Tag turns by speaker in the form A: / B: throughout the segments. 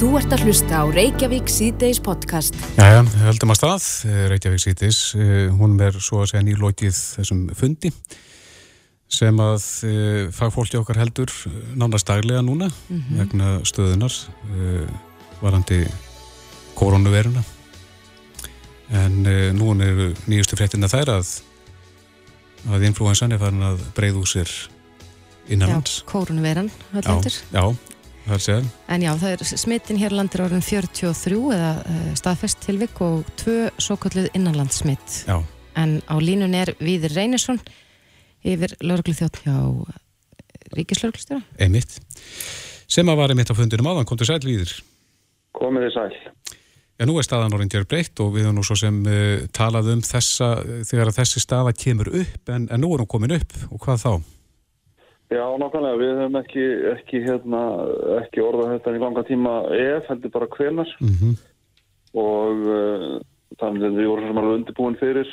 A: Þú ert að hlusta á Reykjavík C-Days podcast.
B: Jæja, heldum að stað, Reykjavík C-Days, hún er svo að segja nýlókið þessum fundi sem að e, fagfólki okkar heldur nánast daglega núna mm -hmm. vegna stöðunar varandi koronaviruna. En nú er nýjustu fréttina þær að, að influensan er farin að breyða úr sér innanlands.
C: Já, koronaviran, alltaf.
B: Já, já.
C: En já, það er smittin hér landir orðin 43 eða uh, staðfest tilvik og tvö svo kalluð innanlandssmitt.
B: Já.
C: En á línun er Víðir Reynesson yfir lauruglu þjótt hjá Ríkislauruglustjóra.
B: Einmitt. Sem að var einmitt á fundinum áðan, kom til sæl Víðir.
D: Komið þið sæl.
B: Já, nú er staðan orðin gjör breytt og við höfum nú svo sem uh, talað um þessa, þegar þessi staða kemur upp, en, en nú er hún komin upp og hvað þá?
D: Já, nákvæmlega, við höfum ekki, ekki, hérna, ekki orðað þetta í langa tíma ef, heldur bara hvenar
B: mm -hmm.
D: og uh, þannig að við vorum undirbúin fyrir,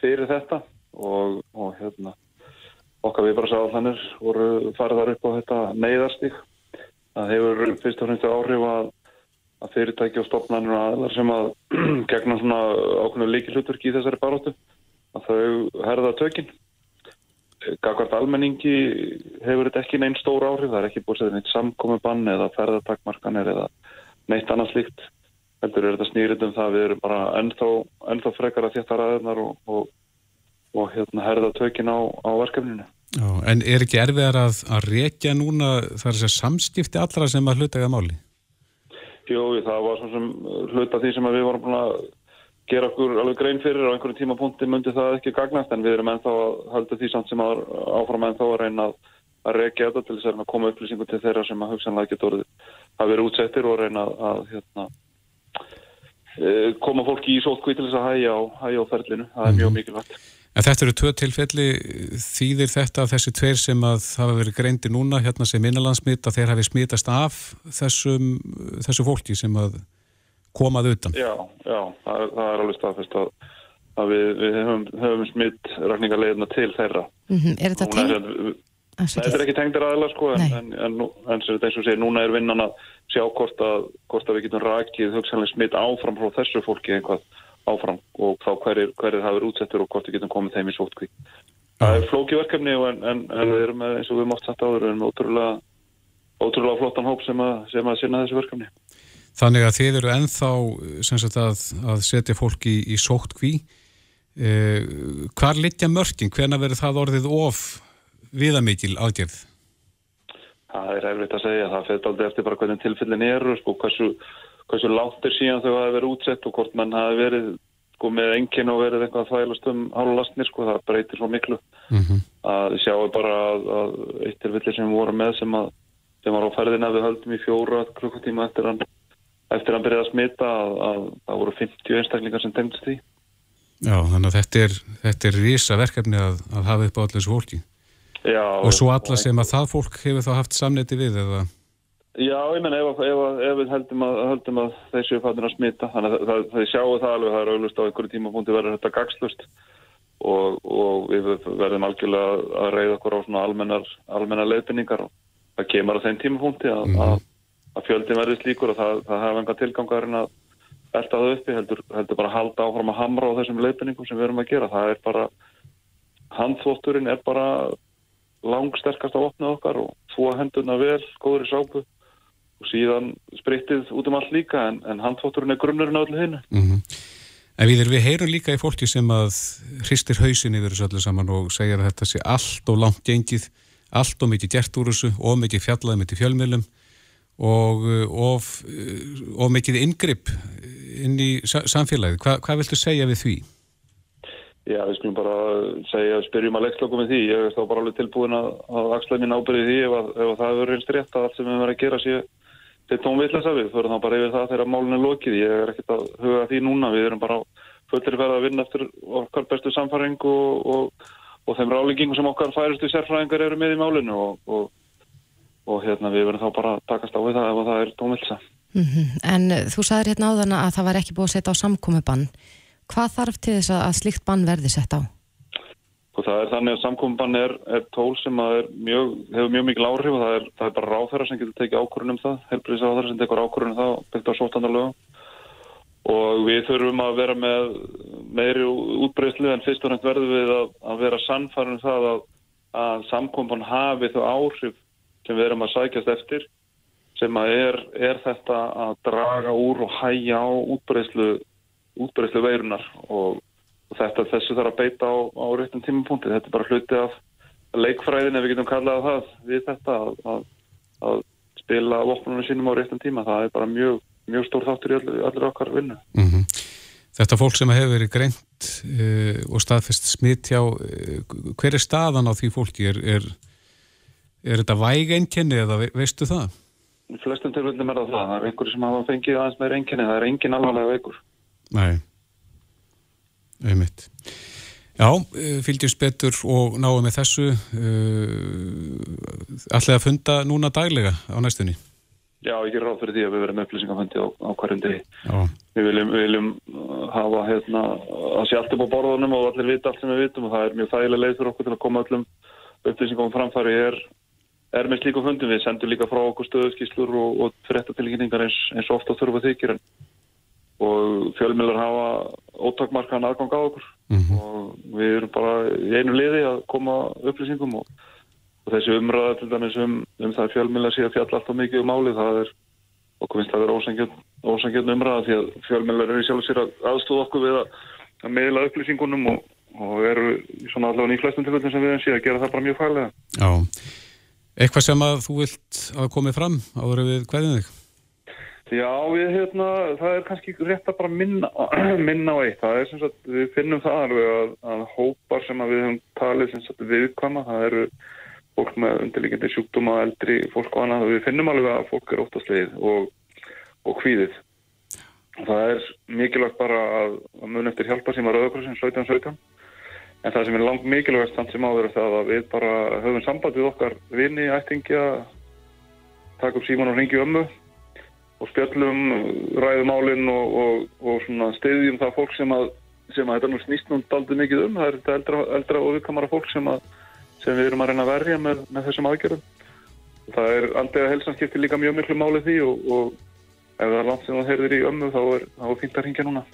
D: fyrir þetta og, og hérna, okkar við bara sagðum þannig voru farið þar upp á þetta neyðarstík. Það hefur fyrst og fremst áhrif að, að fyrirtæki og stopnarnir og aðlar sem að gegna svona ákveðinu líkilhutverki í þessari baróttu að þau herða tökinn Gagvart almenningi hefur þetta ekki neinn stór áhrif, það er ekki búið að setja neitt samkomiðbann eða ferðartakmarkanir eða neitt annað slíkt. Heldur er þetta snýrið um það við erum bara ennþá, ennþá frekar að þetta ræðunar og, og, og hérna, herða tökin á, á verkefninu.
B: Já, en er ekki erfiðar að, að reykja núna þar að samskipti allra sem að hluta eða máli?
D: Jú, það var svona sem hluta því sem við vorum búin að gera okkur alveg grein fyrir á einhverjum tímapunkti myndi það ekki gagnast en við erum ennþá að halda því samt sem að áfram ennþá að reyna að, að reykja þetta til þess að koma upplýsingu til þeirra sem að hugsanlega getur að vera útsettir og reyna að, að hérna, e, koma fólki í sótkví til þess að hægja á, hægja á ferlinu. Það er mjög mhm. mikilvægt.
B: En þetta eru tvö tilfelli, þýðir þetta að þessi tveir sem að hafa verið greindi núna hérna sem innanlandsmitt að þeir hafi smittast af þessum, þessu fólki sem að komað utan.
D: Já, já, það er, það er alveg staðfest að, að við, við höfum, höfum smitt rækningarleginna til þeirra.
C: Mm -hmm. Er þetta
D: tengd? Þetta er ekki tengdir aðeins sko, en, en, en, en sem þetta segir, núna er vinnan að sjá hvort að, hvort að við getum rækið hugsanlega smitt áfram frá þessu fólki einhvað áfram og þá hverjir, hverjir hafið útsettur og hvort við getum komið þeim í sótkví. Það er flókiverkefni en við erum með, eins og við erum oft satt áður, við erum ótrúlega, ótrúlega flottan hóp sem að, sem að sinna þessu verkefni.
B: Þannig að þið eru enþá sagt, að, að setja fólki í, í sótt kví. Eh, hvar litja mörgin? Hvena verður það orðið of viðamikil aðgerð?
D: Það er erfitt að segja. Það fyrir aldrei eftir bara hvernig tilfellin eru, sko, hversu, hversu látt er síðan þau hafi verið útsett og hvort mann hafi verið sko, með engin og verið eitthvað þvælast um hálulastnir. Sko, það breytir svo miklu.
B: Mm -hmm.
D: Að sjáu bara að, að eitt tilfelli sem við vorum með sem, að, sem var á ferðina við höldum í fjóra klukkutíma eftir hann eftir að byrja að smita að, að það voru 50 einstaklingar sem tengdist því.
B: Já, þannig að þetta er, þetta er rísa verkefni að, að hafa upp á allir þessu fólki.
D: Já.
B: Og svo alla sem að það fólk hefur þá haft samneti við eða?
D: Já, ég menn ef, ef, ef við heldum að, heldum að þessu fattin að smita, þannig að það, það sjáu það alveg, það er auðvist á einhverju tímapunkti verður þetta gagslust og, og við verðum algjörlega að reyða okkur á svona almennar, almennar leifinningar og það kemur á þeim tímapunkti að, mm. Að að fjöldin verði slíkur og það, það hafa enga tilgangarinn að elda það uppi, heldur, heldur bara að halda áfram að hamra á þessum leipiningum sem við erum að gera. Það er bara, handþótturinn er bara langsterkast á opnið okkar og þó hendurna vel, góður í sápu og síðan sprittið út um allt líka en, en handþótturinn er grunnurinn á öllu hinn.
B: Mm -hmm. En við, við heyrum líka í fólki sem að hristir hausin yfir þessu öllu saman og segja að þetta sé allt og langt gengið, allt og mikið gert úr þessu og mikið fjallaði mikið fjölmjölum og uh, of, uh, of mikið yngripp inn í samfélagið. Hva, hvað viltu segja við því?
D: Já, við skulum bara segja, spyrjum að leikslokkum við því. Ég er þá bara alveg tilbúin að, að axla mín ábyrði því ef, að, ef að það hefur reynst rétt að allt sem við verðum að gera sé til tónvillasa við. Fyrir þá bara yfir það þegar málun er lokið. Ég er ekkert að huga því núna. Við erum bara fullir verða að vinna eftir okkar bestu samfæring og, og, og þeim ráleggingum sem okkar færistu sérfræðingar eru með í málinu og og hérna við verðum þá bara að takast á við það ef það er tónvilsa.
C: Mm -hmm. En þú sagðir hérna áðan að það var ekki búið að setja á samkomi bann. Hvað þarf til þess að slíkt bann verði sett á?
D: og það er þannig að samkomban er, er tól sem er mjög, hefur mjög mikil áhrif og það er, það er bara ráþæra sem getur tekið ákvörðun um það, helbriðsáþæra sem tekur ákvörðun um það byggt á sótandalögum og við þurfum að vera með meiri útbreyslu en fyrst og nægt verðum við að, að vera sannfærum það að, að samkomban hafi þau áhrif sem við erum að sækjast eftir sem að er, er þetta að draga úr og hæja á útbreyslu, útbreyslu veirunar og og þetta þessu þarf að beita á, á réttum tímapunkti. Þetta er bara hluti af leikfræðin ef við getum kallað það við þetta að, að, að spila vopnunum sínum á réttum tíma. Það er bara mjög, mjög stór þáttur í allir okkar vinnu.
B: Mm -hmm. Þetta fólk sem hefur verið greint uh, og staðfest smitt hjá, uh, hver er staðan á því fólki? Er, er, er þetta væg einkenni eða veistu það?
D: Í flestum tilvöldum er það það. Það er einhverju sem hafa fengið aðeins meir einkenni. Það er engin alvarlega veikur.
B: Nei einmitt. Já, eh, fylgjum betur og náum með þessu uh, eh, allega að funda núna daglega á næstunni.
D: Já, ég er ráð fyrir því að við verðum upplýsingafundi á, á hverjum degi. Við viljum, við viljum hafa hérna, að sé allt upp á borðunum og allir vita allt sem við vitum og það er mjög þægilega leið fyrir okkur til að koma öllum upplýsingum framfæri er, er með slíku fundum. Við sendum líka frá okkur stöðuskíslur og, og fréttatilkynningar eins, eins ofta þurfa þykir en og fjölmjölar hafa ótakmarkaðan aðgang á okkur mm -hmm. og við erum bara í einu liði að koma upplýsingum og, og þessi umræða til dæmis um, um það fjölmjölar sé að fjalla alltaf mikið um álið það er okkur finnst að vera ósangjönd umræða því að fjölmjölar eru sjálf sér að aðstóða okkur við að, að meðla upplýsingunum og, og eru svona allavega í flestum tilfellum sem við erum síðan að gera það bara mjög fælega
B: Já, eitthvað sem að þú vilt að komið fram áður við hverjum þig?
D: Já, við, hérna, það er kannski rétt að bara minna, minna á eitt. Það er sem sagt, við finnum það alveg að, að hópar sem að við höfum talið sem sagt viðkvama, það eru fólk með undirlíkjandi sjúkdóma, eldri fólk og annað. Við finnum alveg að fólk er óttast leið og, og hvíðið. Það er mikilvægt bara að, að mun eftir hjálpa sem að Rauðakrossin 1717. En það sem er langt mikilvægast þannig sem áður er það að við bara höfum samband við okkar vini, ættingja, taka upp síman og ringi ömmu og spjöllum ræðumálinn og, og, og stiðjum það fólk sem að, sem að þetta nú snýst nú aldrei mikið um. Það er þetta eldra, eldra og viðkamara fólk sem, að, sem við erum að reyna að verja með, með þessum aðgerðum. Það er aldrei að helsanskipti líka mjög miklu máli því og, og ef það er langt sem það heyrðir í ömmu þá er það fint að ringja núna.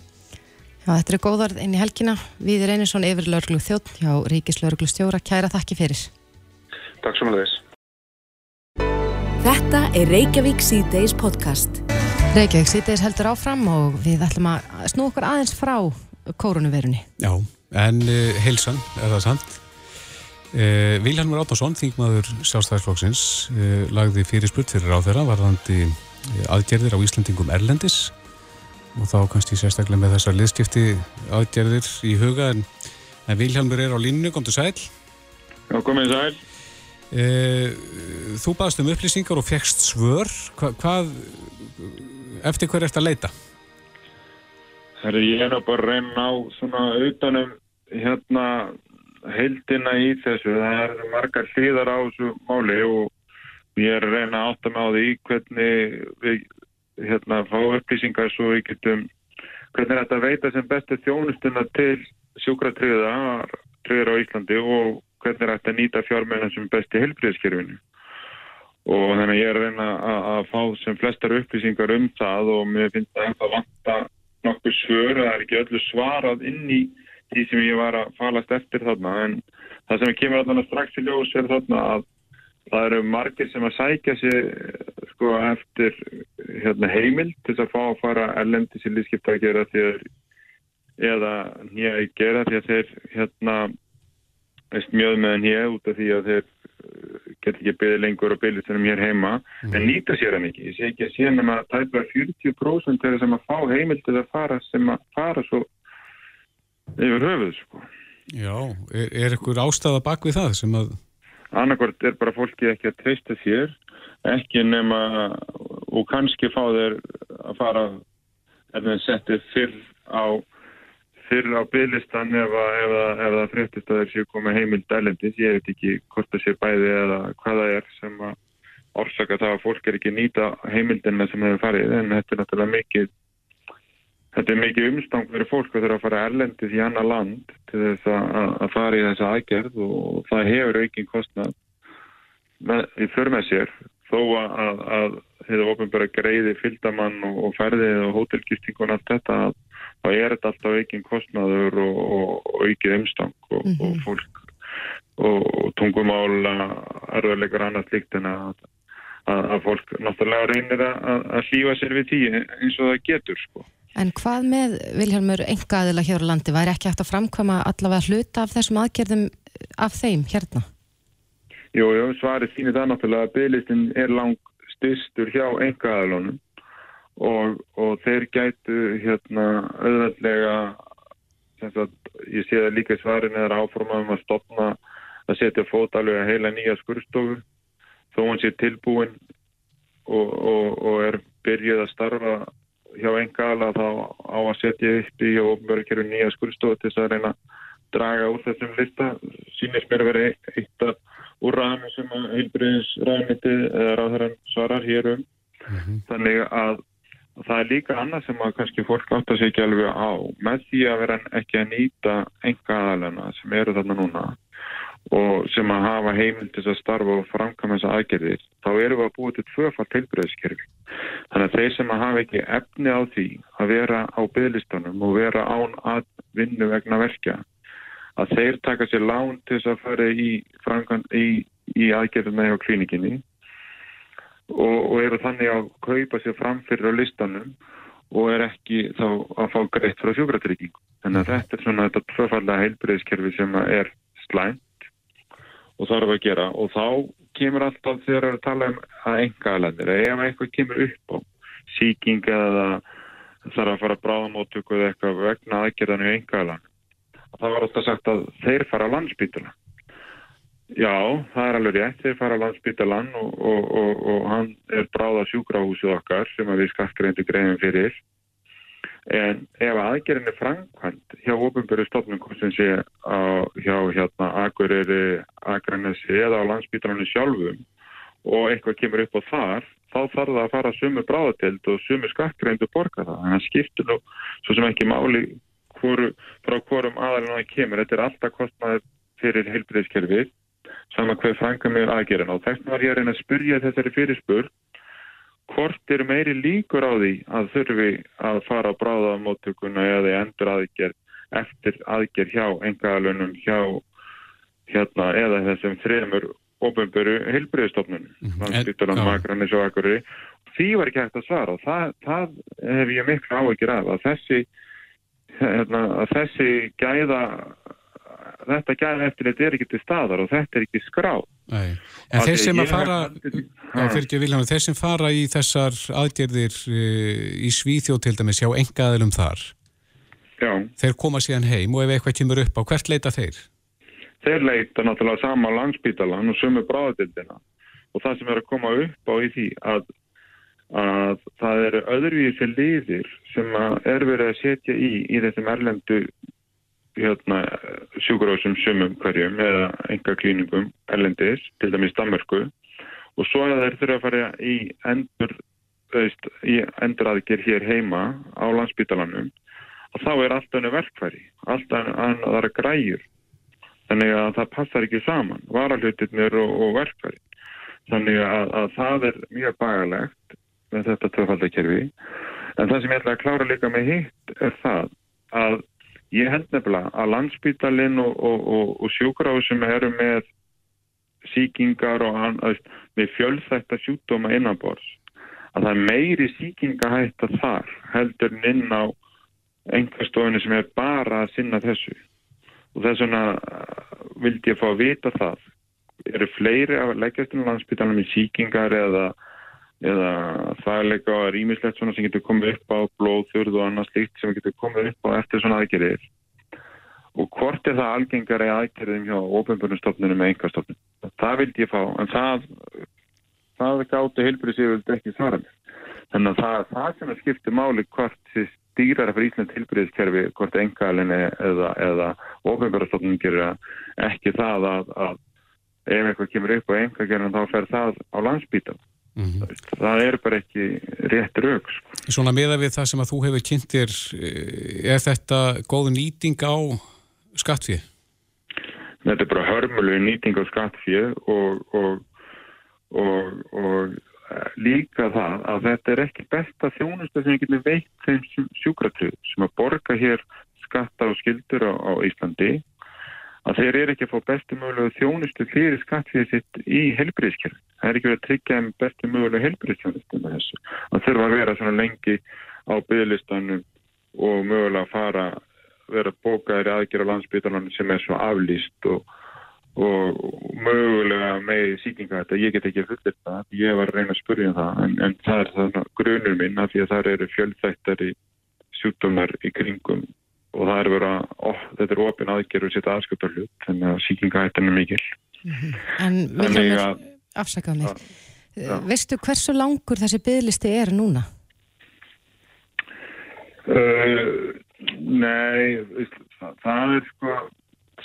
C: Já, þetta er góðarð inn í helgina. Við erum einu svona yfir lauruglu þjótt hjá Ríkislauruglu stjóra. Kæra þakki fyrir.
D: Takk svo með þess.
A: Þetta er Reykjavík C-Days podcast.
C: Reykjavík C-Days heldur áfram og við ætlum að snú okkur aðeins frá koronavirunni.
B: Já, en uh, heilsan er það sant. Uh, Vilhelmur Átnarsson, þingmaður sjálfstæðisflokksins, uh, lagði fyrir spurt fyrir á þeirra varðandi aðgerðir á Íslandingum Erlendis og þá kannski sérstaklega með þessar liðskipti aðgerðir í huga en, en Vilhelmur er á línu, kom til sæl.
E: Já, komið sæl.
B: Eh, þú baðst um upplýsingar og fegst svör. Hva, hvað, eftir hver ert að leita?
E: Herri, ég er bara að reyna á svona utanum hérna heildina í þessu. Það er margar hlýðar á þessu máli og ég er að reyna að átta mig á því hvernig við hérna fá upplýsingar svo við getum hvernig þetta veita sem bestu þjónustuna til sjúkratriða triður á Íslandi og hvernig er þetta að nýta fjármennan sem besti helbriðskerfinu og þannig að ég er að reyna að, að fá sem flestar upplýsingar um það og mér finnst að það vanta nokkuð svör það er ekki öllu svarað inn í því sem ég var að falast eftir þarna. En það sem kemur allavega strax í ljós er þarna að það eru margir sem að sækja sér sko eftir hérna, heimil til að fá að fara erlendi sér lífskipta að gera að eða nýja að gera því að þeir hérna mjög með henni út af því að þeir uh, get ekki byggði lengur og byggði þennum hér heima mm. en nýta sér hann ekki ég sé ekki að sé hann að tæpa 40% þegar sem að fá heimildið að fara sem að fara svo yfir höfuð sko.
B: Já, er, er ykkur ástæða bak við það sem að
E: annarkort er bara fólki ekki að treysta sér ekki nema og kannski fá þeir að fara en það settir fyrr á fyrir á bygglistan ef það fréttist að þeir séu komið heimildælendis, ég veit ekki hvort það sé bæði eða hvað það er sem að orsaka það að fólk er ekki nýta heimildina sem hefur farið en þetta er náttúrulega mikið þetta er mikið umstang fyrir fólk að þurfa að fara erlendis í annar land til þess að, að fara í þessa aðgerð og það hefur aukinn kostnad með, í för með sér þó að, að hefur ofinbæra greiði fyldamann og, og ferðið og hótelgistingun allt þetta þá er þetta alltaf aukinn kostnadur og, og, og aukið umstang og mm -hmm. fólk og tungumála erðarleikar annars líkt en að, að fólk náttúrulega reynir að hlýfa sér við tí eins og það getur sko.
C: En hvað með, Vilhelmur, engaðila hér á landi, væri ekki hægt að framkvæma allavega hluta af þessum aðgerðum af þeim hérna?
E: Jú, jú, svarið sínir það náttúrulega að bygglistin er langt styrstur hjá engaðilunum og, og þeir gætu hérna auðvöldlega ég sé það líka svarin eða áformaðum að stopna að setja fót alveg að heila nýja skurstofu þó hann sé tilbúin og, og, og er byrjuð að starfa hjá engala þá á að setja upp í og ofnverðkerfi nýja skurðstofu til þess að reyna að draga úr þessum lista. Sínist mér að vera eitt af úr ræðinu sem að heilbriðins ræðmyndi eða ráðherran svarar hér um. Mm -hmm. þannig að það er líka annað sem að kannski fólk átt að segja alveg á. Með því að vera ekki að nýta enga aðalena sem eru þarna núna og sem að hafa heimildis að starfa og framkama þessa aðgerðir, þá eru við að búið til tvöfalt tilbreyðskerfi. Þannig að þeir sem að hafa ekki efni á því að vera á bygglistunum og vera án að vinnu vegna verkja, að þeir taka sér lán til þess að fara í, í, í aðgerðum með á klínikinni og, og eru þannig að kaupa sér framfyrir á listanum og er ekki þá að fá greitt frá sjúkratryggingu. Þannig að þetta er svona þetta tvöfalla heilbreyðskerfi sem er slæm og þarf að gera. Og þá kemur alltaf þegar að tala um að enga aðlendir, ef eitthvað kemur upp á síking eða þarf að fara að bráðamóttöku eða eitthvað vegna aðgerðan í enga aðlendir þá var alltaf sagt að þeir fara á landsbytula já, það er alveg rétt þeir fara á landsbytulan og, og, og, og hann er bráða sjúkrahúsið okkar sem við skattgreindi greiðum fyrir En ef aðgerðin er framkvæmt hjá ofinböru stofnum sem sé á, hjá hérna Akureyri, Akranesi eða á landsbytarnu sjálfum og eitthvað kemur upp á þar, þá þarf það að fara sumu bráðatild og sumu skattgreindu borga það. Þannig að skiptur nú svo sem ekki máli hvoru, frá hvorum aðalinn það kemur. Þetta er alltaf kostnaði fyrir heilbreyðskerfið saman hver framkvæm með aðgerðin og þess var ég að reyna að spurja þessari fyrirspurn hvort er meiri líkur á því að þurfi að fara á bráðamóttökuna eða endur aðgerð eftir aðgerð hjá engaðalunum hjá hérna eða þessum þremur ofinböru heilbriðstofnunum mm -hmm. því var ekki hægt að svara og það, það hef ég miklu áhugir af að þessi hérna, að þessi gæða þetta gæða eftir þetta er ekki til staðar og þetta er ekki skráð
B: Nei. En þeir sem að fara Vilhelm, þeir sem fara í þessar aðgerðir uh, í Svíþjóð til dæmis hjá engaðilum þar
E: Já.
B: þeir koma síðan heim og ef eitthvað kemur upp á hvert leita þeir?
E: Þeir leita náttúrulega sama á landsbítalan og sumu bráðatildina og það sem er að koma upp á í því að, að það eru öðruvísi liðir sem er verið að setja í í þessum erlendu hérna, sjúkurásum sumum hverjum eða enga klíningum ellendis, til dæmis Danmarku og svo að þeir þurfa að fara í endur, veist, í endur aðgjör hér heima á landsbytalanum og þá er alltaf henni verkfæri, alltaf aðra græjur. Þannig að það passar ekki saman varalhutirnir og, og verkfæri þannig að, að það er mjög bagalegt með þetta tvöfaldakerfi en það sem ég ætla að klára líka með hitt er það að Ég held nefnilega að landsbytalinn og, og, og, og sjúkráðu sem eru með síkingar og hann, með fjölþætta sjúkdóma innanbors, að það er meiri síkingahætta þar heldur inn á einhverstofinu sem er bara að sinna þessu. Og þess vegna uh, vildi ég fá að vita það. Eru fleiri að leggjast inn á landsbytalinn með síkingar eða eða þægleika og rýmislegt svona sem getur komið upp á blóðþurð og annað slikt sem getur komið upp á eftir svona aðgerðir. Og hvort er það algengari aðgerðum hjá ofinbjörnustofnunum með engastofnunum það vildi ég fá, en það það gáttu heilbríðsíðvöld ekki svara mér. Þannig að það, það sem er skiptið máli hvort stýrar fyrir Ísland heilbríðskerfi hvort engalinni eða, eða ofinbjörnustofnunum gerir ekki það að, að ef eitthvað kemur upp á engagerðin þá fer það á landsbítan Mm -hmm. Það er bara ekki rétt rauk. Sko.
B: Svona meða við það sem að þú hefur kynntir, eh, er þetta góð nýting á skattfíð?
E: Þetta er bara hörmulegu nýting á skattfíð og, og, og, og líka það að þetta er ekki besta þjónustu sem við getum veitt þeim sjúkratröð sem að borga hér skatta og skildur á, á Íslandi að þeir eru ekki að fá bestu mögulegu þjónustu fyrir skattfíð sitt í helbriðskjörn það er ekki verið að tryggja þeim bestu mögulega helbriðstjónustu með þessu. Það þurfa að vera svona lengi á byggðlistanum og mögulega að fara vera bókaðir aðgjör á landsbytarlanum sem er svo aflýst og, og mögulega með síkinga þetta, ég get ekki fullir það, ég var að reyna að spurja um það en, en það er það grunur minn að því að það eru fjöldþættari sjúkdómar í kringum og það er verið að, ó, þetta er ofin aðgjör og setja aðsköptarlut, þannig að síkinga þetta er mikil. Mm -hmm.
C: En þannig að afsakað mig. Ja. Veistu hversu langur þessi bygglisti er núna?
E: Uh, nei, það, það er sko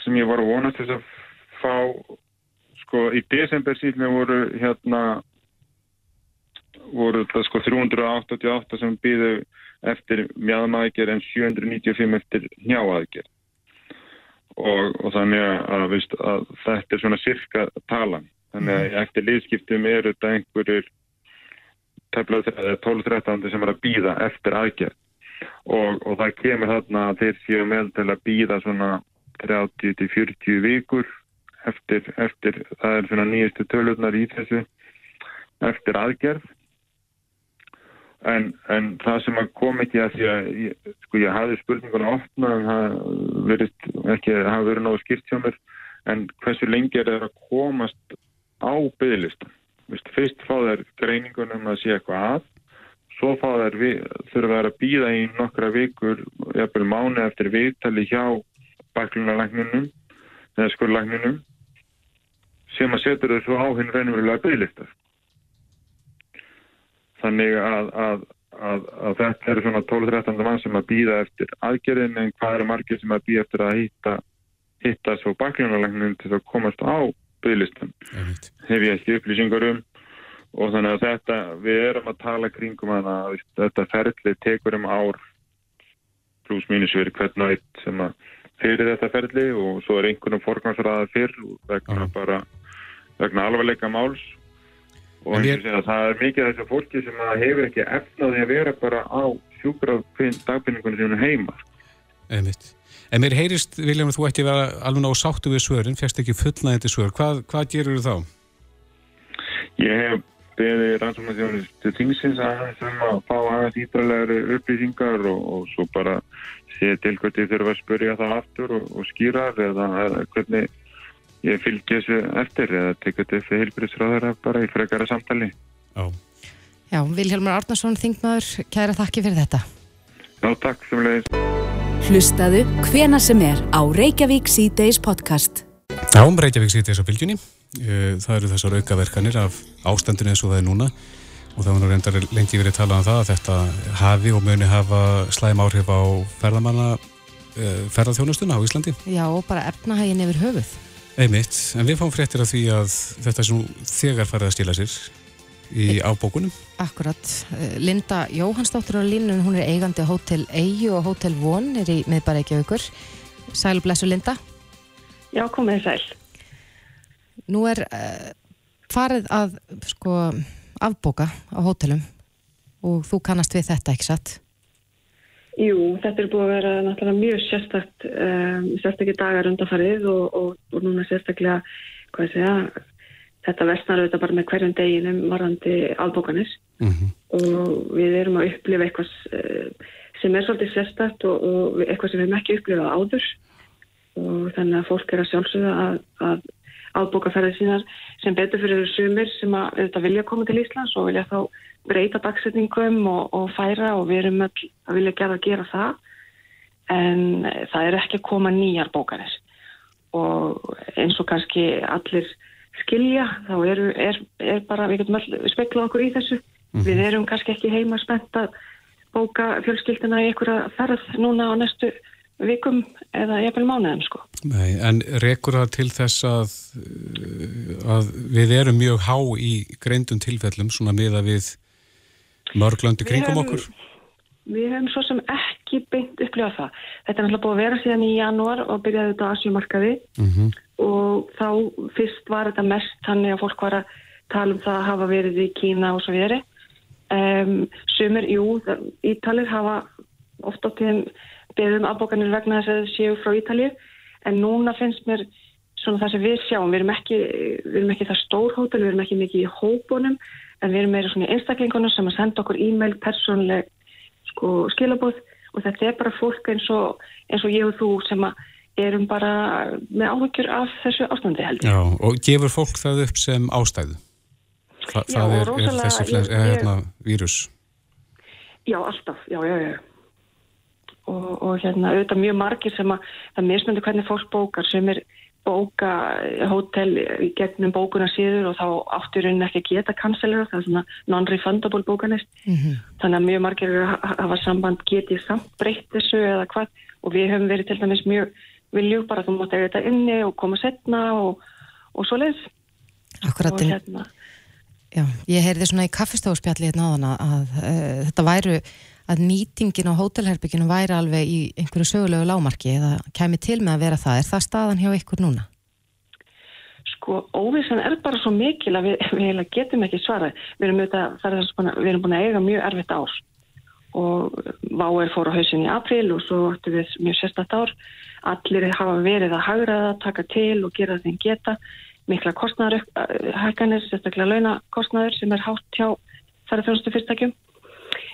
E: sem ég var að vonast þess að fá sko í desember síðan voru hérna voru það sko 388 sem býðu eftir mjöðmaðgjör en 795 eftir njáaðgjör og, og þannig að, veist, að þetta er svona sirka talan. Þannig að eftir liðskiptum eru þetta einhverjur 12-13 sem er að býða eftir aðgerð. Og, og það kemur þarna að þeir séu með til að býða svona 30-40 vikur eftir, eftir, það er svona nýjastu tölunar í þessu eftir aðgerð en, en það sem að kom ekki að því að ég, sko ég hafði spurninguna ofna en það verið ekki að hafa verið náðu skýrt hjá mér en hversu lengi er það að komast á bygglistan. Fyrst fá þær greiningunum að sé eitthvað að, svo fá þær þurfa þær að býða í nokkra vikur, jafnvel mánu eftir viðtali hjá baklunarlækninum eða skurrlækninum sem að setur þau svo á hinn reynverulega bygglistar. Þannig að, að, að, að þetta eru svona 12-13 mann sem að býða eftir aðgerðin en hvað eru margir sem að býða eftir að hitta, hitta svo baklunarlækninum til að komast á bygglistum hef ég ekki upplýsingar um. Og þannig að þetta, við erum að tala kringum hana, þetta ferli tekur um ár pluss mínus verið hvern og eitt sem að fyrir þetta ferli og svo er einhvernum forgansraða fyrr vegna bara vegna alvarleika máls og ég... segja, það er mikið þessu fólki sem hefur ekki efnaði að vera bara á sjúkraf dagfinningunum sem er heima
B: Einmitt En mér heyrist, Viljum, þú ætti að vera alveg ná sáttu við svörin, fjast ekki fullnæðandi svör. Hvað, hvað gerur þú þá?
E: Ég hef beðið rannsóknarþjóðinu til tingsins að sem að fá aðeins ídralegri upplýsingar og, og svo bara sé til hvernig þurfa að spurja það aftur og, og skýra eða hvernig ég fylgja þessu eftir eða tekja þetta fyrir heilbríðsráðara bara í frekara samtali.
C: Já. Já, Vilhelmur Arnarsson, þingmaður, kæra þakki fyrir þetta.
E: Já, takk sem leiðist.
A: Hlustaðu hvena sem er á Reykjavík C-Days podcast.
B: Já, um Reykjavík C-Days á fylgjunni. Það eru þessar aukaverkanir af ástandinu eins og það er núna og það var nú reyndar lengi verið að tala um það að þetta hafi og muni hafa slæm áhrif á ferðamanna eh, ferðarþjónustuna á Íslandi.
C: Já, og bara efnahægin yfir höfuð.
B: Einmitt, en við fáum fréttir af því að þetta sem þegar farið að stila sér í ábókunum.
C: Akkurat. Eh, Linda Jóhannsdóttir á línun, hún er eigandi Hotel Eyju og Hotel Von er í miðbæriðgjöfugur. Sæl blessu Linda.
F: Já, komið sæl.
C: Nú er uh, farið að sko afbóka á hótelum og þú kannast við þetta, ekki satt?
F: Jú, þetta er búið að vera náttúrulega mjög sérstakt, um, sérstaklega dagar undanfarið og, og, og núna sérstaklega, hvað segja, þetta versnar auðvitað bara með hverjum deginum varandi albókanir. Mm -hmm. og við erum að upplifa eitthvað eh, sem er svolítið sérstætt og, og eitthvað sem við hefum ekki upplifað áður. Og þannig að fólk er að sjálfsögða að, að albókaferðið sínar sem betur fyrir sumir sem að auðvitað vilja koma til Íslands og vilja þá breyta dagsetningum og, og færa og við erum að vilja gera að gera það en það er ekki að koma nýjar bókanir og eins og kannski allir skilja, þá er, er, er bara, við getum alltaf speklað okkur í þessu. Mm. Við erum kannski ekki heima spennt að bóka fjölskyldina í einhverja ferð núna á næstu vikum eða jafnvel mánuðum sko.
B: Nei, en rekur það til þess að, að við erum mjög há í greindum tilfellum svona miða við Mörglandi kringum okkur?
F: Við hefum svo sem ekki beint upplifað það. Þetta er náttúrulega búið að vera síðan í janúar og byrjaði þetta á Asjumarkaði
B: Mm
F: og þá fyrst var þetta mest þannig að fólk var að tala um það að hafa verið í Kína og svo verið. Um, sumir, jú, Ítalir hafa oft á tíðum beðum afbókanir vegna þess að þau séu frá Ítalið en núna finnst mér svona það sem við sjáum, við erum ekki, við erum ekki það stór hótel, við erum ekki mikið í hópunum en við erum meira svona í einstaklingunum sem að senda okkur e-mail persónleg sko, skilabóð og þetta er bara fólk eins og, eins og ég og þú sem að erum bara með áhyggjur af þessu ástandi held ég.
B: Já, og gefur fólk það upp sem ástæðu? Þa,
F: Já,
B: það er, er þessi flens,
F: ég-
B: hérna vírus.
F: Já, alltaf, já, já, já. Og, og hérna, auðvitað mjög margir sem að það mismundi hvernig fólk bókar sem er bóka hótel í gegnum bókuna síður og þá áttur henni ekki að geta kanselera, það er svona non-refundable bókanist. Þannig að mjög margir að hafa samband getið samt breytt þessu eða hvað og við höfum verið til dæmis mjög viljum bara að þú mátt eiga þetta inni og koma setna og, og svo leiðs.
C: Akkurat,
F: hérna,
C: Já, ég heyrði svona í kaffistofspjalli hérna áðan að, að uh, þetta væru að nýtingin á hótelherbygginu væri alveg í einhverju sögulegu lámarki eða kæmi til með að vera það. Er það staðan hjá ykkur núna?
F: Sko, óvissan er bara svo mikil að við, við getum ekki svarað. Við erum, auðvitað, er við erum búin að eiga mjög erfitt ár og Váer fór á hausin í april og svo áttu við mjög sérstætt ár. Allir hafa verið að hagraða, taka til og gera þeim geta. Mikla kostnæður, hækkanir, sérstaklega launakostnæður sem er hátt hjá ferðarþjónustu fyrirtækjum.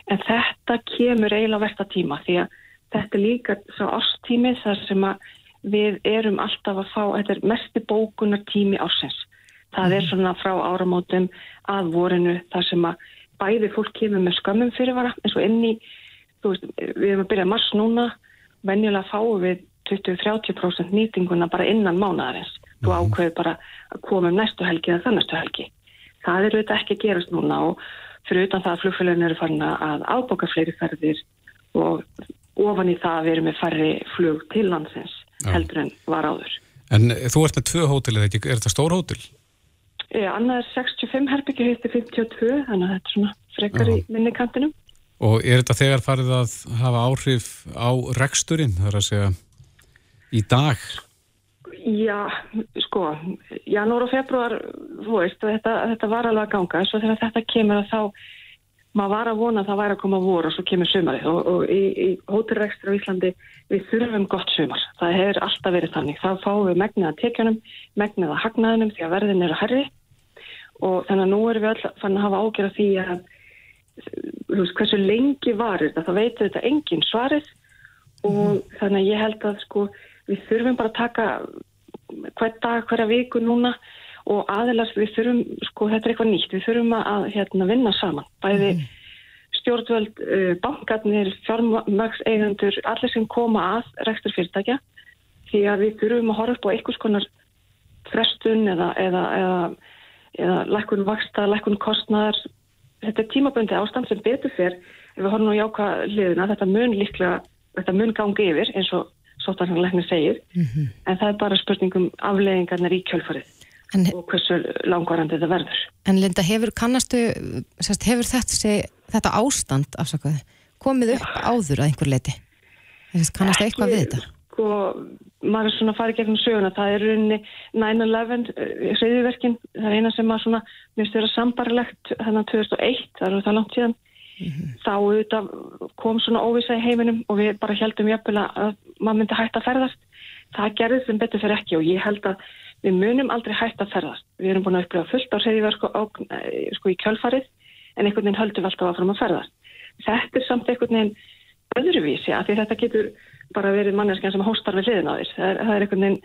F: En þetta kemur eiginlega versta tíma því að þetta er líka svo árstími þar sem að við erum alltaf að fá, þetta er mesti bókunar tími ársins. Það er svona frá áramótum að vorinu þar sem að bæði fólk kemur með skömmum fyrirvara eins og inn í, þú veist, við erum að byrja mars núna, venjulega fáum við 20-30% nýtinguna bara innan mánaðarins. Þú ákveður bara að koma um næstu helgi eða þann næstu helgi. Það er auðvitað ekki að gerast núna og fyrir utan það að flugfélagin eru farin að áboka fleiri ferðir og ofan í það að við erum með færri flug til landsins
B: Já.
F: heldur en var áður.
B: En þú ert með tvö hótel eða ekki, er þetta stór hótel?
F: Ja, annað er 65 herbyggju heitir 52, þannig að þetta er svona frekar í
B: Já.
F: minni kantinum.
B: Og er þetta þegar farið að hafa áhrif á reksturinn, það er að segja, í dag?
F: Já, sko, janúar og februar, þú veist, þetta, þetta var alveg að ganga, svo þegar þetta kemur að þá, maður var að vona að það væri að koma vor og svo kemur sumarið. Og, og í, í hótelrekstur á Íslandi við þurfum gott sumar, það hefur alltaf verið þannig, þá fáum við megnið að tekjunum, megnið að hagnaðunum því að verðin eru herri og þannig að nú erum við öll fann að hafa ágjör af því að þú veist, hversu lengi varir þetta, það veitur þetta engin svarið. Og þannig að ég held að sko við þurfum bara að taka hvern dag, hverja viku núna og aðeins við þurfum, sko þetta er eitthvað nýtt, við þurfum að hérna, vinna saman, bæði stjórnvöld, uh, bankarnir, fjármagseigandur, allir sem koma að rekstur fyrirtækja því að við þurfum að horfa upp á einhvers konar frestun eða, eða, eða, eða lækkun vaksta, lækkun kostnaðar. Þetta er tímabundi ástand sem betur fyrr ef við horfum á jáka hliðina þetta mun líklega, þetta mun gangi yfir eins og sótarhanleikni segir en það er bara spurningum afleðingarnar í kjölfarið
C: En,
F: og hversu langvarandi þetta verður
C: en Linda, hefur kannastu, sérst, hefur þetta, þetta ástand, afsakaði, komið upp áður að einhver leiti? Kannastu eitthvað við þetta?
F: Sko, maður er svona að fara gegnum söguna það er rauninni 9-11 hriðiverkin, það er eina sem að svona minnst vera sambarlegt þannig 2001, það er það langt síðan þá auðvitað kom svona óvisa í heiminum og við bara heldum jöfnvel að maður myndi hægt að ferðast. Það gerði sem betur fyrir ekki og ég held að við munum aldrei hægt að ferðast. Við erum búin að upplifa fullt á hriðiverku sko í kjölfarið en einhvern veginn höldum alltaf að fara að ferðast. Þetta er samt einhvern veginn öðruvísi af því þetta getur bara verið manneskjan sem hóstar við hliðin á þess það er, það er einhvern veginn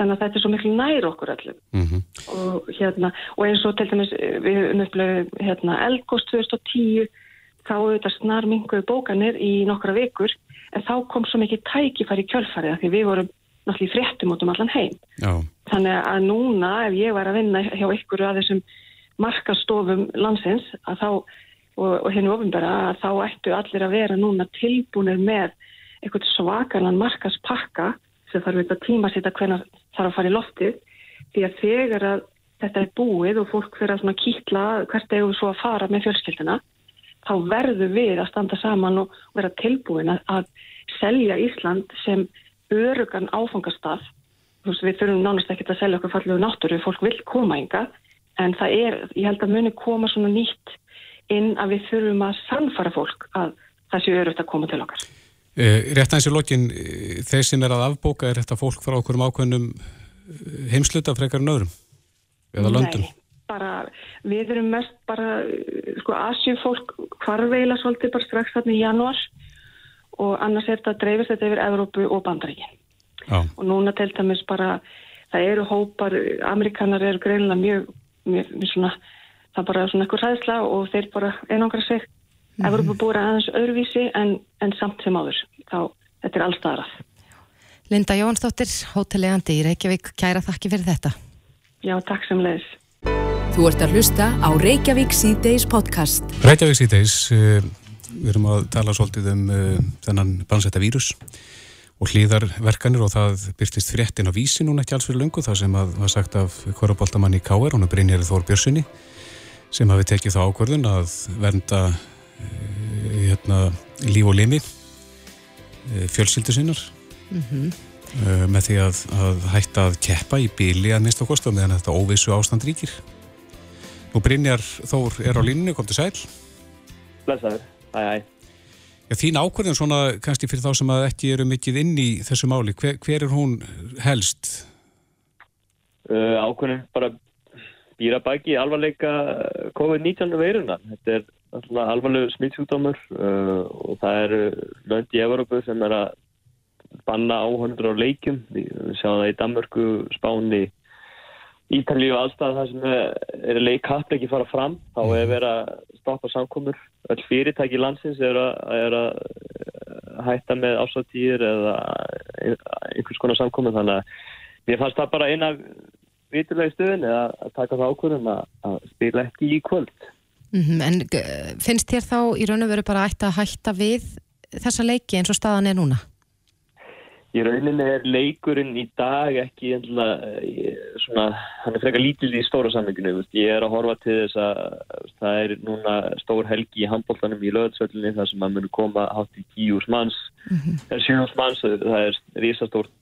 F: þannig að þetta er svo miklu nær okkur öllum.
B: Mm
F: og, hérna, og eins og til dæmis eh, við upplöfum hérna, eldgóst 2010 þá auðvitað snar minguðu bókanir í nokkra vikur en þá kom svo mikið tækifæri kjölfarið því við vorum náttúrulega í fréttum út um allan heim.
B: Já,
F: þannig að núna ef ég var að vinna hjá ykkur að þessum markastofum landsins að þá, og, og henni ofinbæra að þá ættu allir að vera núna tilbúinir með eitthvað svakalan markaspakka sem þarf við að tíma sýta hvernig þarf að fara í loftið. Því að þegar að þetta er búið og fólk fyrir að kýtla hvert við svo að fara með fjölskyldina þá verður við að standa saman og vera tilbúin að, að selja Ísland sem örugan áfangastaf. Við þurfum nánast ekki að selja okkur fallegu náttúru, fólk vil koma ynga, en það er, ég held að muni koma svona nýtt inn að við þurfum að sannfara fólk að það sé örugt að koma til okkar.
B: Eh, rétt aðeins í lokin, eh, þeir sem er að afbóka, er þetta fólk frá okkur um ákveðnum eh, heimsluta frekar en öðrum? Eða löndum?
F: Nei, bara, við erum mest bara, sko, Asjufólk hvarveila svolítið bara strax þarna í januar og annars er þetta dreifist þetta yfir Evrópu og Bandaríkin.
B: Já.
F: Og núna til dæmis bara, það eru hópar, Amerikanar eru greinilega mjög, mjög, mjög svona, það er bara svona eitthvað ræðsla og þeir bara einangra sig. Mm -hmm. Evrópu búið aðeins öðruvísi en, en samt sem áður. Þá, þetta er allstaðarað.
C: Linda Jónsdóttir, hótelegandi í Reykjavík, kæra þakki fyrir þetta.
F: Já, takk sem leiðis.
A: Þú ert að hlusta á Reykjavík C-Days podcast.
B: Reykjavík C-Days, uh, við erum að tala svolítið um uh, þennan bannsetta vírus og hlýðarverkanir og það byrtist fréttin á vísi núna ekki alls fyrir lungu, það sem að var sagt af korabóltamann í K.R. hún er Brynjarið Þór Björnssoni sem hafi tekið þá ákvörðun að vernda uh, hérna, líf og limi fjölsyldu sinnar
C: Mm -hmm.
B: uh, með því að, að hætta að keppa í bíli að mista kostu meðan þetta óvissu ástand ríkir. Nú Brynjar Þór er á línunni, kom til sæl.
G: Blessaður, hæ hæ.
B: Já, þín ákvörðin svona kannski fyrir þá sem að ekki eru mikið inn í þessu máli, hver, hver er hún helst?
G: Uh, ákvörðin bara býra baki alvarleika COVID-19 veiruna. Þetta er svona alvarleg smittsjúkdómur uh, og það eru lönd í Európu sem er að banna áhundur á leikjum. Við sjáum það í Danmörku, Spáni, Ítalíu allstað það sem er, er leikkapp ekki fara fram. Þá er verið að stoppa samkomur. Öll fyrirtæki landsins er að, er að hætta með ásáttíðir eða einhvers konar samkomur. Þannig að mér fannst það bara eina viturlega stöðin eða að taka það ákvörðum að, að spila ekki í kvöld.
C: Mm -hmm. En finnst þér þá í raun og veru bara að hætta við þessa leiki eins og staðan er núna?
G: Í rauninni er leikurinn í dag ekki endilega, svona, hann er frekar lítill í stóra samvinginu. Ég er að horfa til þess að það er núna stór helgi í handbóltanum í löðsvöllinni þar sem að munu koma hátt í tíus manns. Mm -hmm. Er manns, það er risastórt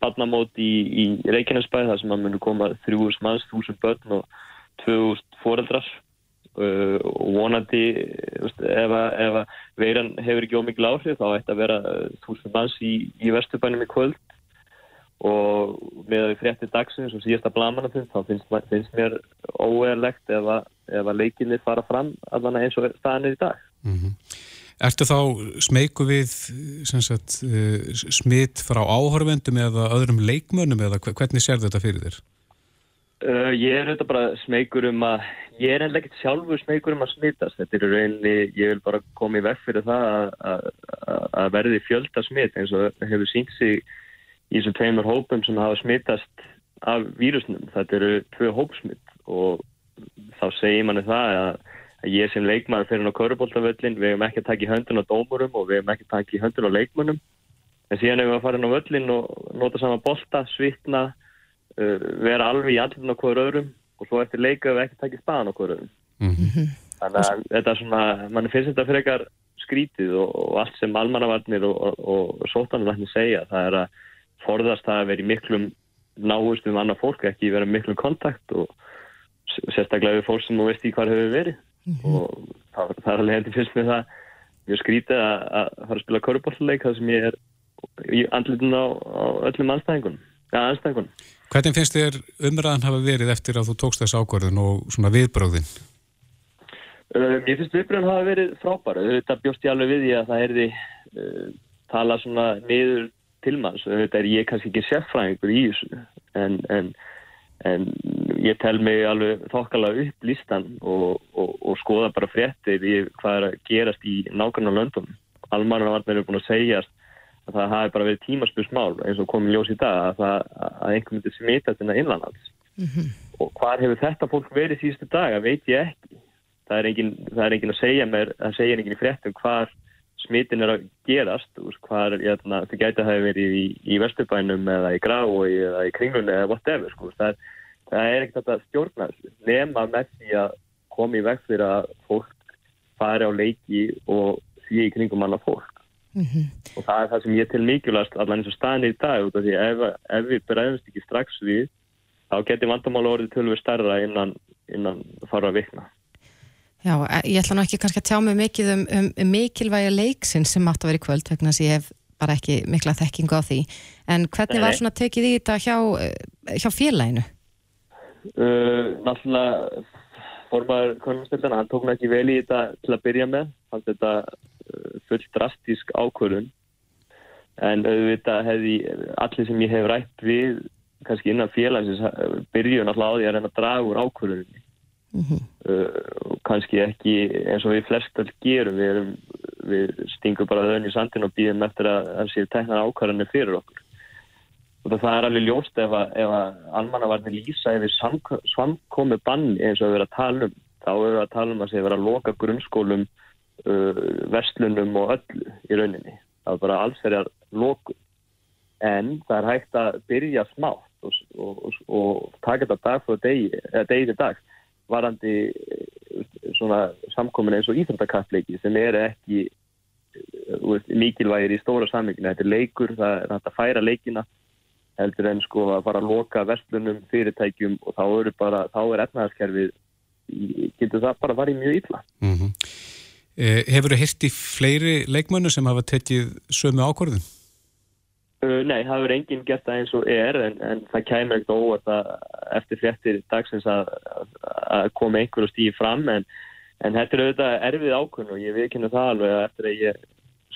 G: barnamót í, í Reykjanesbæð þar sem að munu koma þrjúus manns, þúsund börn og tvöust foreldrar. Uh, og vonandi ef að veiran hefur ekki ómikið áhrif þá ætti að vera þúsund manns í, í Vesturbænum í kvöld og með að við fréttir dagsins og síðasta blamanafinn þá finnst, finnst mér óeirlegt ef að, að leikinni fara fram allan eins og staðinni í dag
B: mm -hmm. Ertu þá smeyku við sagt, smitt frá áhörvendum eða öðrum leikmönnum eða hvernig sér þetta fyrir þér?
G: Uh, ég er auðvitað bara smeykur um að ég er ennlega ekkert sjálfur smeykur um að smittast þetta er rauninni, ég vil bara koma í vekk fyrir það að, að, að verði fjölda smitt eins og hefur sínt sig í þessum tveimur hópum sem hafa smittast af vírusnum. Þetta eru tvö hópsmitt og þá segir manni það að, að ég sem leikmann fyrir á körubóltavöllin við hefum ekki að taka í höndun á dómurum og við hefum ekki að taka í höndun á leikmannum en síðan hefum við að fara inn á völlin og nota sama bolta, svitna vera alveg í á hverju öðrum og svo eftir leika við ekki takið staðan á hverju öðrum
B: mm -hmm.
G: þannig að þetta er svona mann finnst þetta fyrir eitthvað skrítið og, og allt sem almannavarnir og, og, og sótanarlækni segja það er að forðast að vera í miklum náhust um annað fólk, ekki vera í miklum kontakt og sérstaklega við fólk sem þú veist í hvað hefur verið mm -hmm. og það, það er alveg hefði fyrst með það mjög skrítið að, að fara að spila körubólleik það sem ég er í andlitin á, á öllum anstæðingunum ja, anstæðingunum
B: Hvernig finnst þér umræðan hafa verið eftir að þú tókst þessu ákvörðun og svona viðbröðin?
G: Um, ég finnst viðbröðin hafa verið frábæra. Þetta bjóst ég alveg við ég að það erði uh, tala svona niður til manns. Þetta er ég kannski ekki sérfræðingur í þessu en, en, en ég tel mig alveg þokkala upp listan og, og, og skoða bara fréttir í hvað er að gerast í nákvæmlega löndum. Almannavarnir eru búin að segjast að það hafi bara verið tímaspjósmál eins og komið ljós í dag að, að einhver myndi smita þetta innlands
C: mm -hmm.
G: og hvað hefur þetta fólk verið síðustu dag að veit ég ekki það er engin, það er engin að segja mér það segja engin í fréttum hvað smitin er að gerast hvað hérna, það gæti að hafa verið í, í Vesturbænum eða í Grái eða í Kringlunni eða whatever sko. það, það er ekkert að stjórna nema með því að koma í veg fyrir að fólk fari á leiki og því í kringum annað fólk
C: Mhm.
G: og það er það sem ég til mikilvægast allan eins og staðin í dag ef, ef við bregðumst ekki strax við þá getur vandamála orðið tölvur stærra innan, innan fara að vikna
C: Já, e- ég ætla nú ekki kannski að tjá mig mikið um, um, um mikilvæga leiksin sem átt að vera í kvöld vegna þess að ég hef bara ekki mikla þekkingu á því en hvernig
G: Nei,
C: var svona tekið í þetta hjá, eh, hjá félaginu?
G: uh, Náttúrulega formaður konumstildana, hann tók nú ekki vel í þetta til að byrja með, hann þetta uh, full drastísk ákvörðun. En auðvitað hefði allir sem ég hef rætt við kannski innan félagsins byrju náttúrulega á því að reyna að draga úr ákvörðunni
C: Mm
G: uh, og kannski ekki eins og við flest all gerum. Við, erum, við stingum bara þönn í sandin og býðum eftir að það séu teknar ákvarðanir fyrir okkur. Og það er alveg ljóst ef að, ef að almannavarnir lýsa yfir samkomi banni eins og við erum að tala um þá erum við að tala um að sé vera að loka grunnskólum uh, verslunum og öllu í rauninni það er bara alls þeirra loku en það er hægt að byrja smátt og, og, og, taka þetta dag fyrir degi, eða degi til dag varandi svona samkomin eins og íþróttakappleiki sem eru ekki þú veist, mikilvægir í stóra sammynginu. Þetta er leikur, það er hægt að færa leikina heldur en sko að fara að loka verslunum, fyrirtækjum og þá eru bara, þá er efnaðarskerfið getur það bara farið mjög illa.
B: Mm -hmm. Eh, Hefur þið hirt í fleiri leikmönnu sem hafa tekið sömu ákvörðun?
G: Uh, nei, það hefur enginn gert það eins og er en, en það kæmur ekkert óvart að eftir fréttir dagsins að, að, koma einhverju stíði fram en, en þetta er auðvitað erfið ákvörn og ég viðkynna það alveg að eftir að ég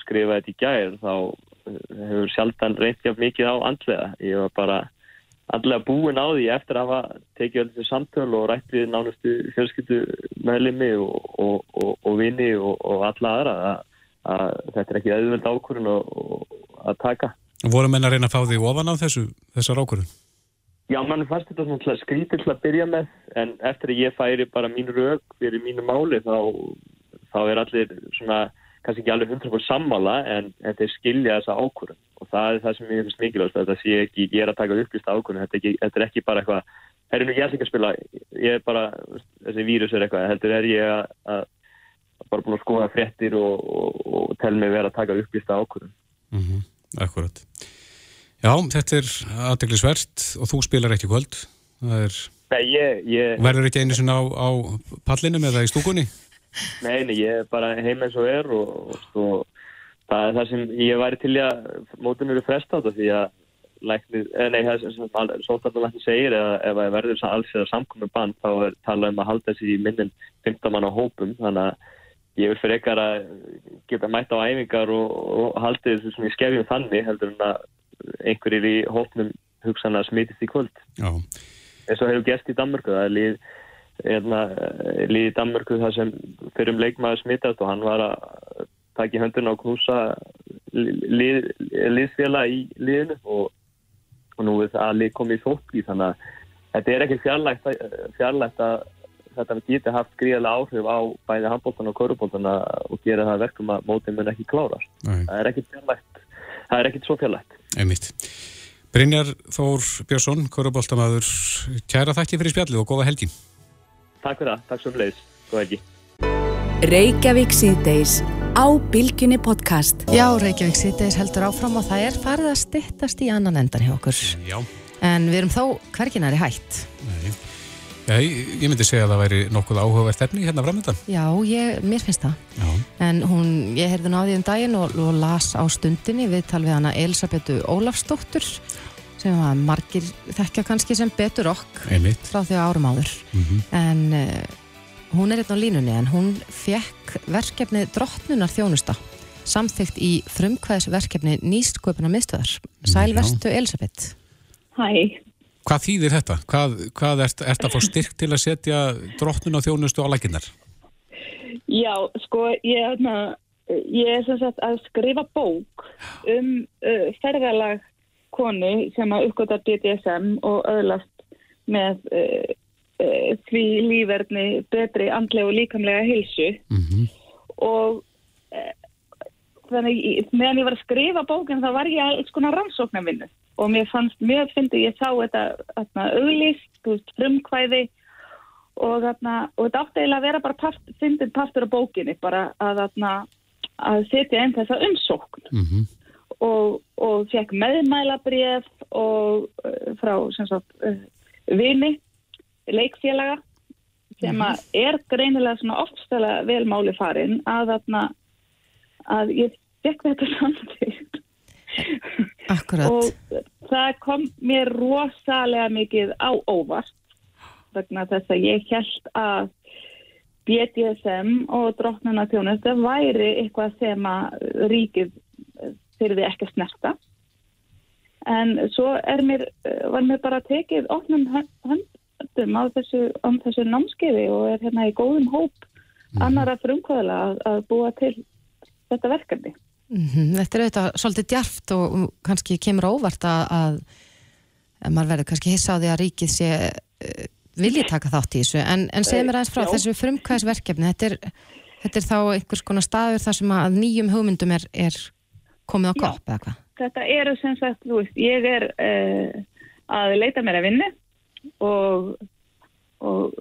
G: skrifa þetta í gær þá uh, hefur sjaldan reynt jáfn mikið á andlega. Ég var bara andlega búin á því eftir að hafa tekið öll þessi samtöl og rætt við nánustu fjölskyldu meðlimi og, og, og, og vini og alla aðra að, að þetta er ekki auðveld ákvörn að taka.
B: Voru menn að reyna að fá því ofan á þessu, þessar ákvörðun?
G: Já, mann fannst þetta svona skrítið til að byrja með en eftir að ég færi bara mín rauk fyrir mínu máli þá, þá er allir svona kannski ekki alveg 100% sammála en, en þeir skilja þessa ákvörðun og það er það sem ég finnst mikilvægast þetta sé ekki, ég er að taka upplýst ákvörðun þetta, þetta er ekki bara eitthvað herri nú ég ætla ekki að spila, ég er bara þessi vírus er eitthvað, heldur er ég að, að að bara búin að skoða fréttir og, og, og tel mig vera að taka upplýst ákvörðun
B: Mm Akkurat. Já, þetta er aðdeglisvert og þú spilar ekki kvöld. Það er,
G: Nei, ég, ég,
B: verður ekki einu sinna á, á pallinum eða í stúkunni?
G: Nei, nei, ég er bara heim eins og er og, og, og það er það sem ég væri til að mótinu eru fresta á þetta því að læknir, eh, nei, það er sem sótarnalæknir segir eða ef það verður alls eða samkomið band þá er talað um að halda þessi í minnin 15 mann á hópum þannig að ég vil fyrir ekkar að geta mætt á æfingar og, og haldið þessu svona í skefjum þannig heldur en að einhverjir í hópnum hugsanlega smitist í kvöld
B: Já.
G: eins og hefur gert í Danmörku það er lið, hérna, lið í Danmörku það sem fyrir um leikmaður smittast og hann var að taka í höndun og knúsa lið, liðsféla í liðinu og, og nú er það að lið komið í þóttí þannig að þetta er ekki fjarlægt, fjarlægt að þetta geti haft gríðarlega áhrif á bæði handbóltan og körubóltan og gera það verkum að mótið mun ekki klárast. Það er ekkit fjarlægt, það er ekkit svo fjarlægt.
B: Einmitt. Brynjar Þór Björnsson, Köruboltamaður, kæra þakki fyrir spjallið og góða helgi.
G: Takk fyrir það, takk svo um leiðis, góð helgi.
A: Reykjavík síðdeis á Bilginni podcast.
C: Já, Reykjavík sýttis heldur áfram og það er farið að styttast í annan endan hjá okkur.
B: Já.
C: En við erum þó hverginari hætt.
B: Nei. Já, ég, myndi segja að það væri nokkuð áhugavert efni hérna framöndan.
C: Já, ég, mér finnst það.
B: Já.
C: En hún, ég heyrði því um daginn og, og las á stundinni viðtal við hana Elisabetu Ólafsdóttur sem var margir þekkja kannski sem betur okk
B: Einmitt.
C: frá því árum áður.
B: Mm
C: En uh, hún er einn á línunni en hún fekk verkefnið Drottnunar þjónusta samþygt í frumkvæðisverkefni nýstkvöpuna miðstöðar. Sælverstu Elisabeth.
H: Hæ,
B: Hvað þýðir þetta? Hvað, hvað ert, ert að fá styrk til að setja drottnun á þjónustu á lækinnar?
H: já, sko, ég, hérna, ég er sem sagt að skrifa bók um uh, ferðalag konu sem að uppgöta BDSM og öðlast með uh, uh, því lífverðni betri andlega og líkamlega heilsu.
B: Mm
H: og uh, þannig meðan ég var að skrifa bókin þá var ég alls konar rannsóknarvinnu. Og mér fannst mjög fyndi ég sá þetta veist, frumkvæði og, þarna, og þetta átti eiginlega að vera bara part, fyndin partur á bókinni bara að, þarna, að setja einn þessa umsókn.
B: Mm -hmm.
H: Og, og fekk meðmælabref og uh, frá sem sagt uh, vini, leikfélaga sem að er greinilega svona oftstæla velmáli farin að þarna að ég fekk þetta samtíð
C: Akkurat.
H: og það kom mér rosalega mikið á óvart vegna þess að ég held að BDSM og drottnuna þjónustu væri eitthvað sem að ríkið fyrir því ekki að snerta en svo er mér, var mér bara tekið opnum höndum á þessu, þessu námskeiði og er hérna í góðum hóp annara frumkvæðala að, að búa til þetta verkefni.
C: Mm Þetta er auðvitað svolítið djarft og og kannski kemur óvart að, að, að maður verður kannski hissa á því að ríkið sé uh, vilji taka þátt í þessu en, en segir mér aðeins frá
H: Já.
C: þessu frumkvæðisverkefni þetta er, þetta er þá einhvers konar staður þar sem að nýjum hugmyndum er, er komið á kopp eða hvað?
H: Þetta eru sem sagt, þú veist, ég er uh, að leita mér að vinni og, og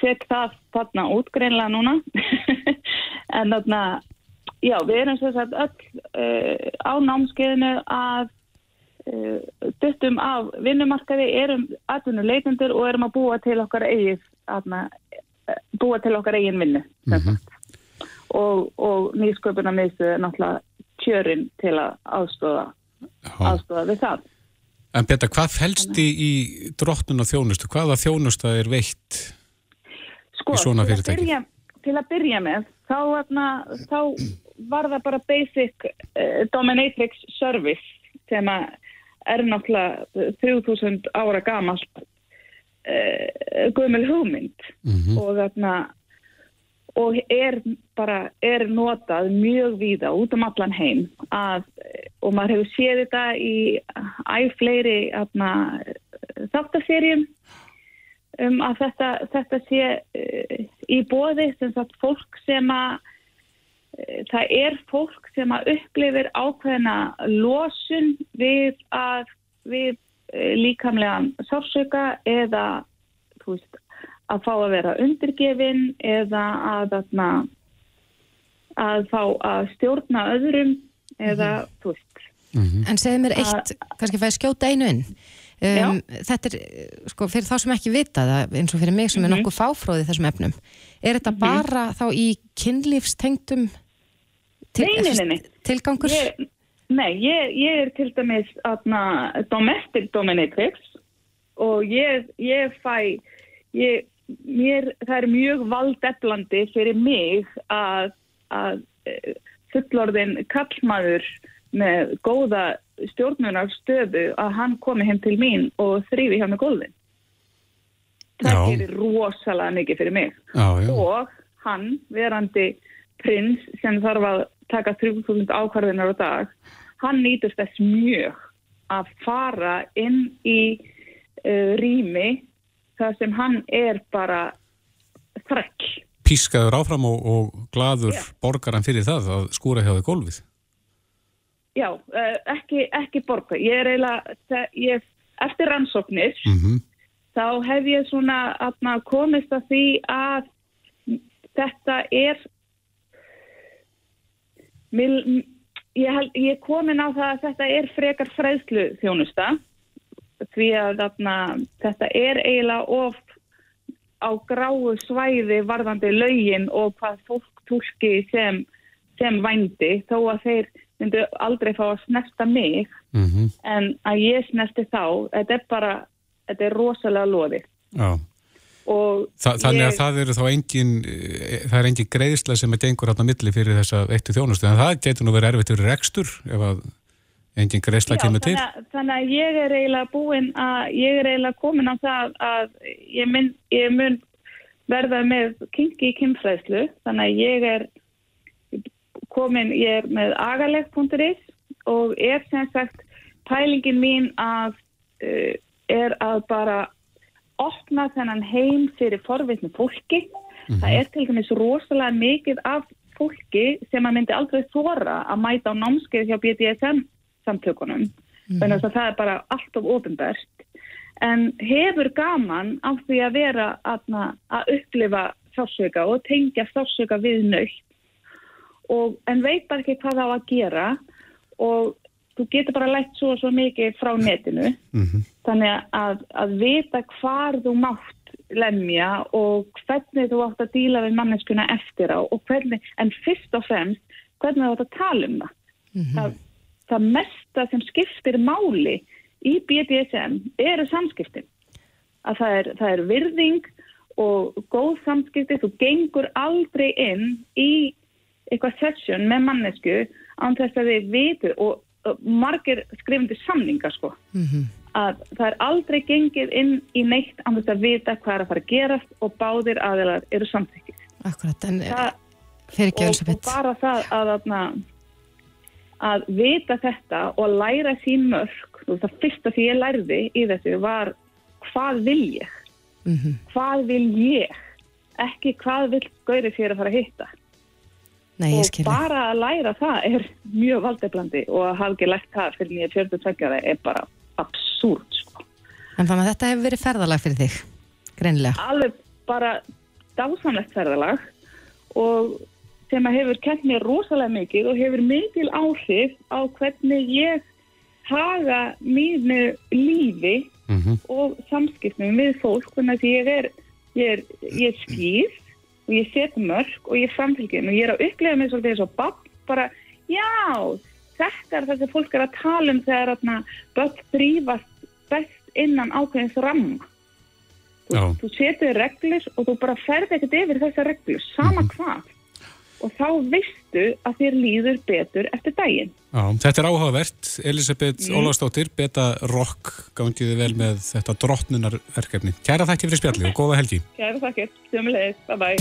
H: set það þarna útgreinlega núna. En þarna já, við erum sem sagt öll uh, á námskeiðinu að uh, duttum af vinnumarkaði, erum atvinnuleitundur og erum að búa til okkar eigið þarna, eh, búa til okkar eigin vinnu sem sagt. og, og nýsköpuna miðstu er náttúrulega kjörin til að aðstofa, aðstofa við það.
B: En Betta, hvað felst í, í drottnuna þjónustu? Hvaða þjónusta er veitt?
H: Sko,
B: í svona
H: til
B: fyrirtæki?
H: byrja, til að byrja með, þá, atna, þá var það bara basic uh, dominatrix service sem að er náttúrulega 3000 ára gamalt uh, gömul hugmynd
B: Mhm.
H: og þarna og er bara, er notað mjög víða út um allan heim að, og maður hefur séð þetta í æg fleiri atna, þáttaserjum um að þetta, þetta sé uh, í bóði sem sagt fólk sem að uh, það er fólk sem að upplifir ákveðina losun við að við uh, líkamlegan sársöka eða þú veist, að fá að vera undirgefin eða að, að, að fá að stjórna öðrum eða þú veist.
C: En segðu mér eitt, kannski fæði skjóta einu inn. Um, Þetta er, sko, fyrir þá sem ekki vita það eins og fyrir mig sem er nokkuð fáfróði þessum efnum er þetta bara þá í kynlífstengdum til,
H: Nei, nei, nei,
C: tilgangur?
H: Ég, nei, ég, ég er til dæmis domestic dominatrix og ég, ég fæ ég, mér, það er mjög valdeflandi fyrir mig að, að eh, fullorðin kallmaður með góða stjórnunar stöðu að hann komi heim til mín og þrýfi hjá með gólfin. Það
B: Já.
H: gerir rosalega mikið fyrir mig
B: Já, já.
H: og hann, verandi prins sem þarf að taka 3000 ákvarðinar á dag, hann nýtur þess mjög að fara inn í uh, rými þar sem hann er bara þrækk.
B: Pískaður áfram og, og glaður borgaran fyrir það að skúra hjá þig gólfið.
H: Já, uh, ekki, ekki borga. Ég er eiginlega, ég, eftir rannsóknir,
B: Mm
H: þá hef ég svona atna, komist að því að þetta er mil, ég, held, ég komin á það að þetta er frekar fræðslu þjónusta því að atna, þetta er eiginlega of á gráu svæði varðandi lögin og hvað fólk túlki sem, sem vændi þó að þeir myndu aldrei fá að snerta mig.
B: -hmm.
H: en að ég snerti þá, þetta er bara þetta er rosalega loði
B: Þa, þannig að
H: ég,
B: það eru þá engin, eh, það er engin greiðsla sem er gengur átta milli fyrir þessa eittu þjónustu, en það getur nú verið erfitt fyrir rekstur ef að engin greiðsla kemur til.
H: þannig, að, þannig að ég er eiginlega búin að ég er eiginlega komin á það að ég, mun, ég mun verða með kinki kynfræðslu þannig að ég er komin, ég er með agaleg.is og er sem sagt pælingin mín að uh, er að bara opna þennan heim fyrir forvitni fólki. Það er til dæmis rosalega mikið af fólki sem að myndi aldrei þóra að mæta á námskeið hjá BDSM samtökunum. Þannig að það er bara allt of ofinbært. en hefur gaman á því að vera aðna, að upplifa sársöka og tengja sársöka við nöytt og, en veit bara ekki hvað það á að gera og þú getur bara lætt svo og svo mikið frá netinu
B: Mhm.
H: þannig að, að vita hvar þú mátt lemja og hvernig þú átt að díla við manneskuna eftir á og hvernig, en fyrst og fremst hvernig þú átt að tala um það það, það mesta sem skiptir máli í BDSM eru samskiptin. Að það er, það er virðing og góð samskipti. Þú gengur aldrei inn í eitthvað session með mannesku án þess að þið vitu og, og margir skrifandi samninga sko. Að það er aldrei gengið inn í neitt án þess að vita hvað er að fara að gerast og báðir aðeinar eru samþykkið
C: Akkurat, en
H: Það-
C: fyrir ekki
H: og, og
C: Elisabeth.
H: bara það að, að, að vita þetta og læra sín mörg og það fyrsta sem ég lærði í þessu var hvað vil ég
C: Mhm.
H: hvað vil ég ekki hvað vil gauri fyrir að fara að hitta
C: Nei,
H: og bara að læra það er mjög valdeblandi og að hafa ekki lært það fyrir nýja 42 ára er bara absúrt sko.
C: En þannig að þetta hefur verið ferðalag fyrir þig, greinilega.
H: alveg bara dásamlegt ferðalag og sem að hefur kent mér rosalega mikið og hefur mikil áhrif á hvernig ég haga mínu lífi
B: Mhm.
H: og samskipnum við fólk þannig að ég er, ég er, ég er skýr og ég set mörg og ég er framfylgjum og ég er að upplega mig svolítið eins og babb bara, já, þetta er það sem fólk er að tala um þegar börn þrýfast best innan ákveðins ramma
B: Já.
H: þú setur reglur og þú bara ferð ekkert yfir þessar reglur, sama hvað og þá veistu að þér líður betur eftir daginn
B: Já, þetta er áhugavert. Elisabeth mm. Ólafsdóttir, Beta Rock, gangiði vel með þetta drottnunarverkefni. Kæra þakki fyrir spjallið og góða helgi.
H: Kæra þakkir, sumulegis, bye bye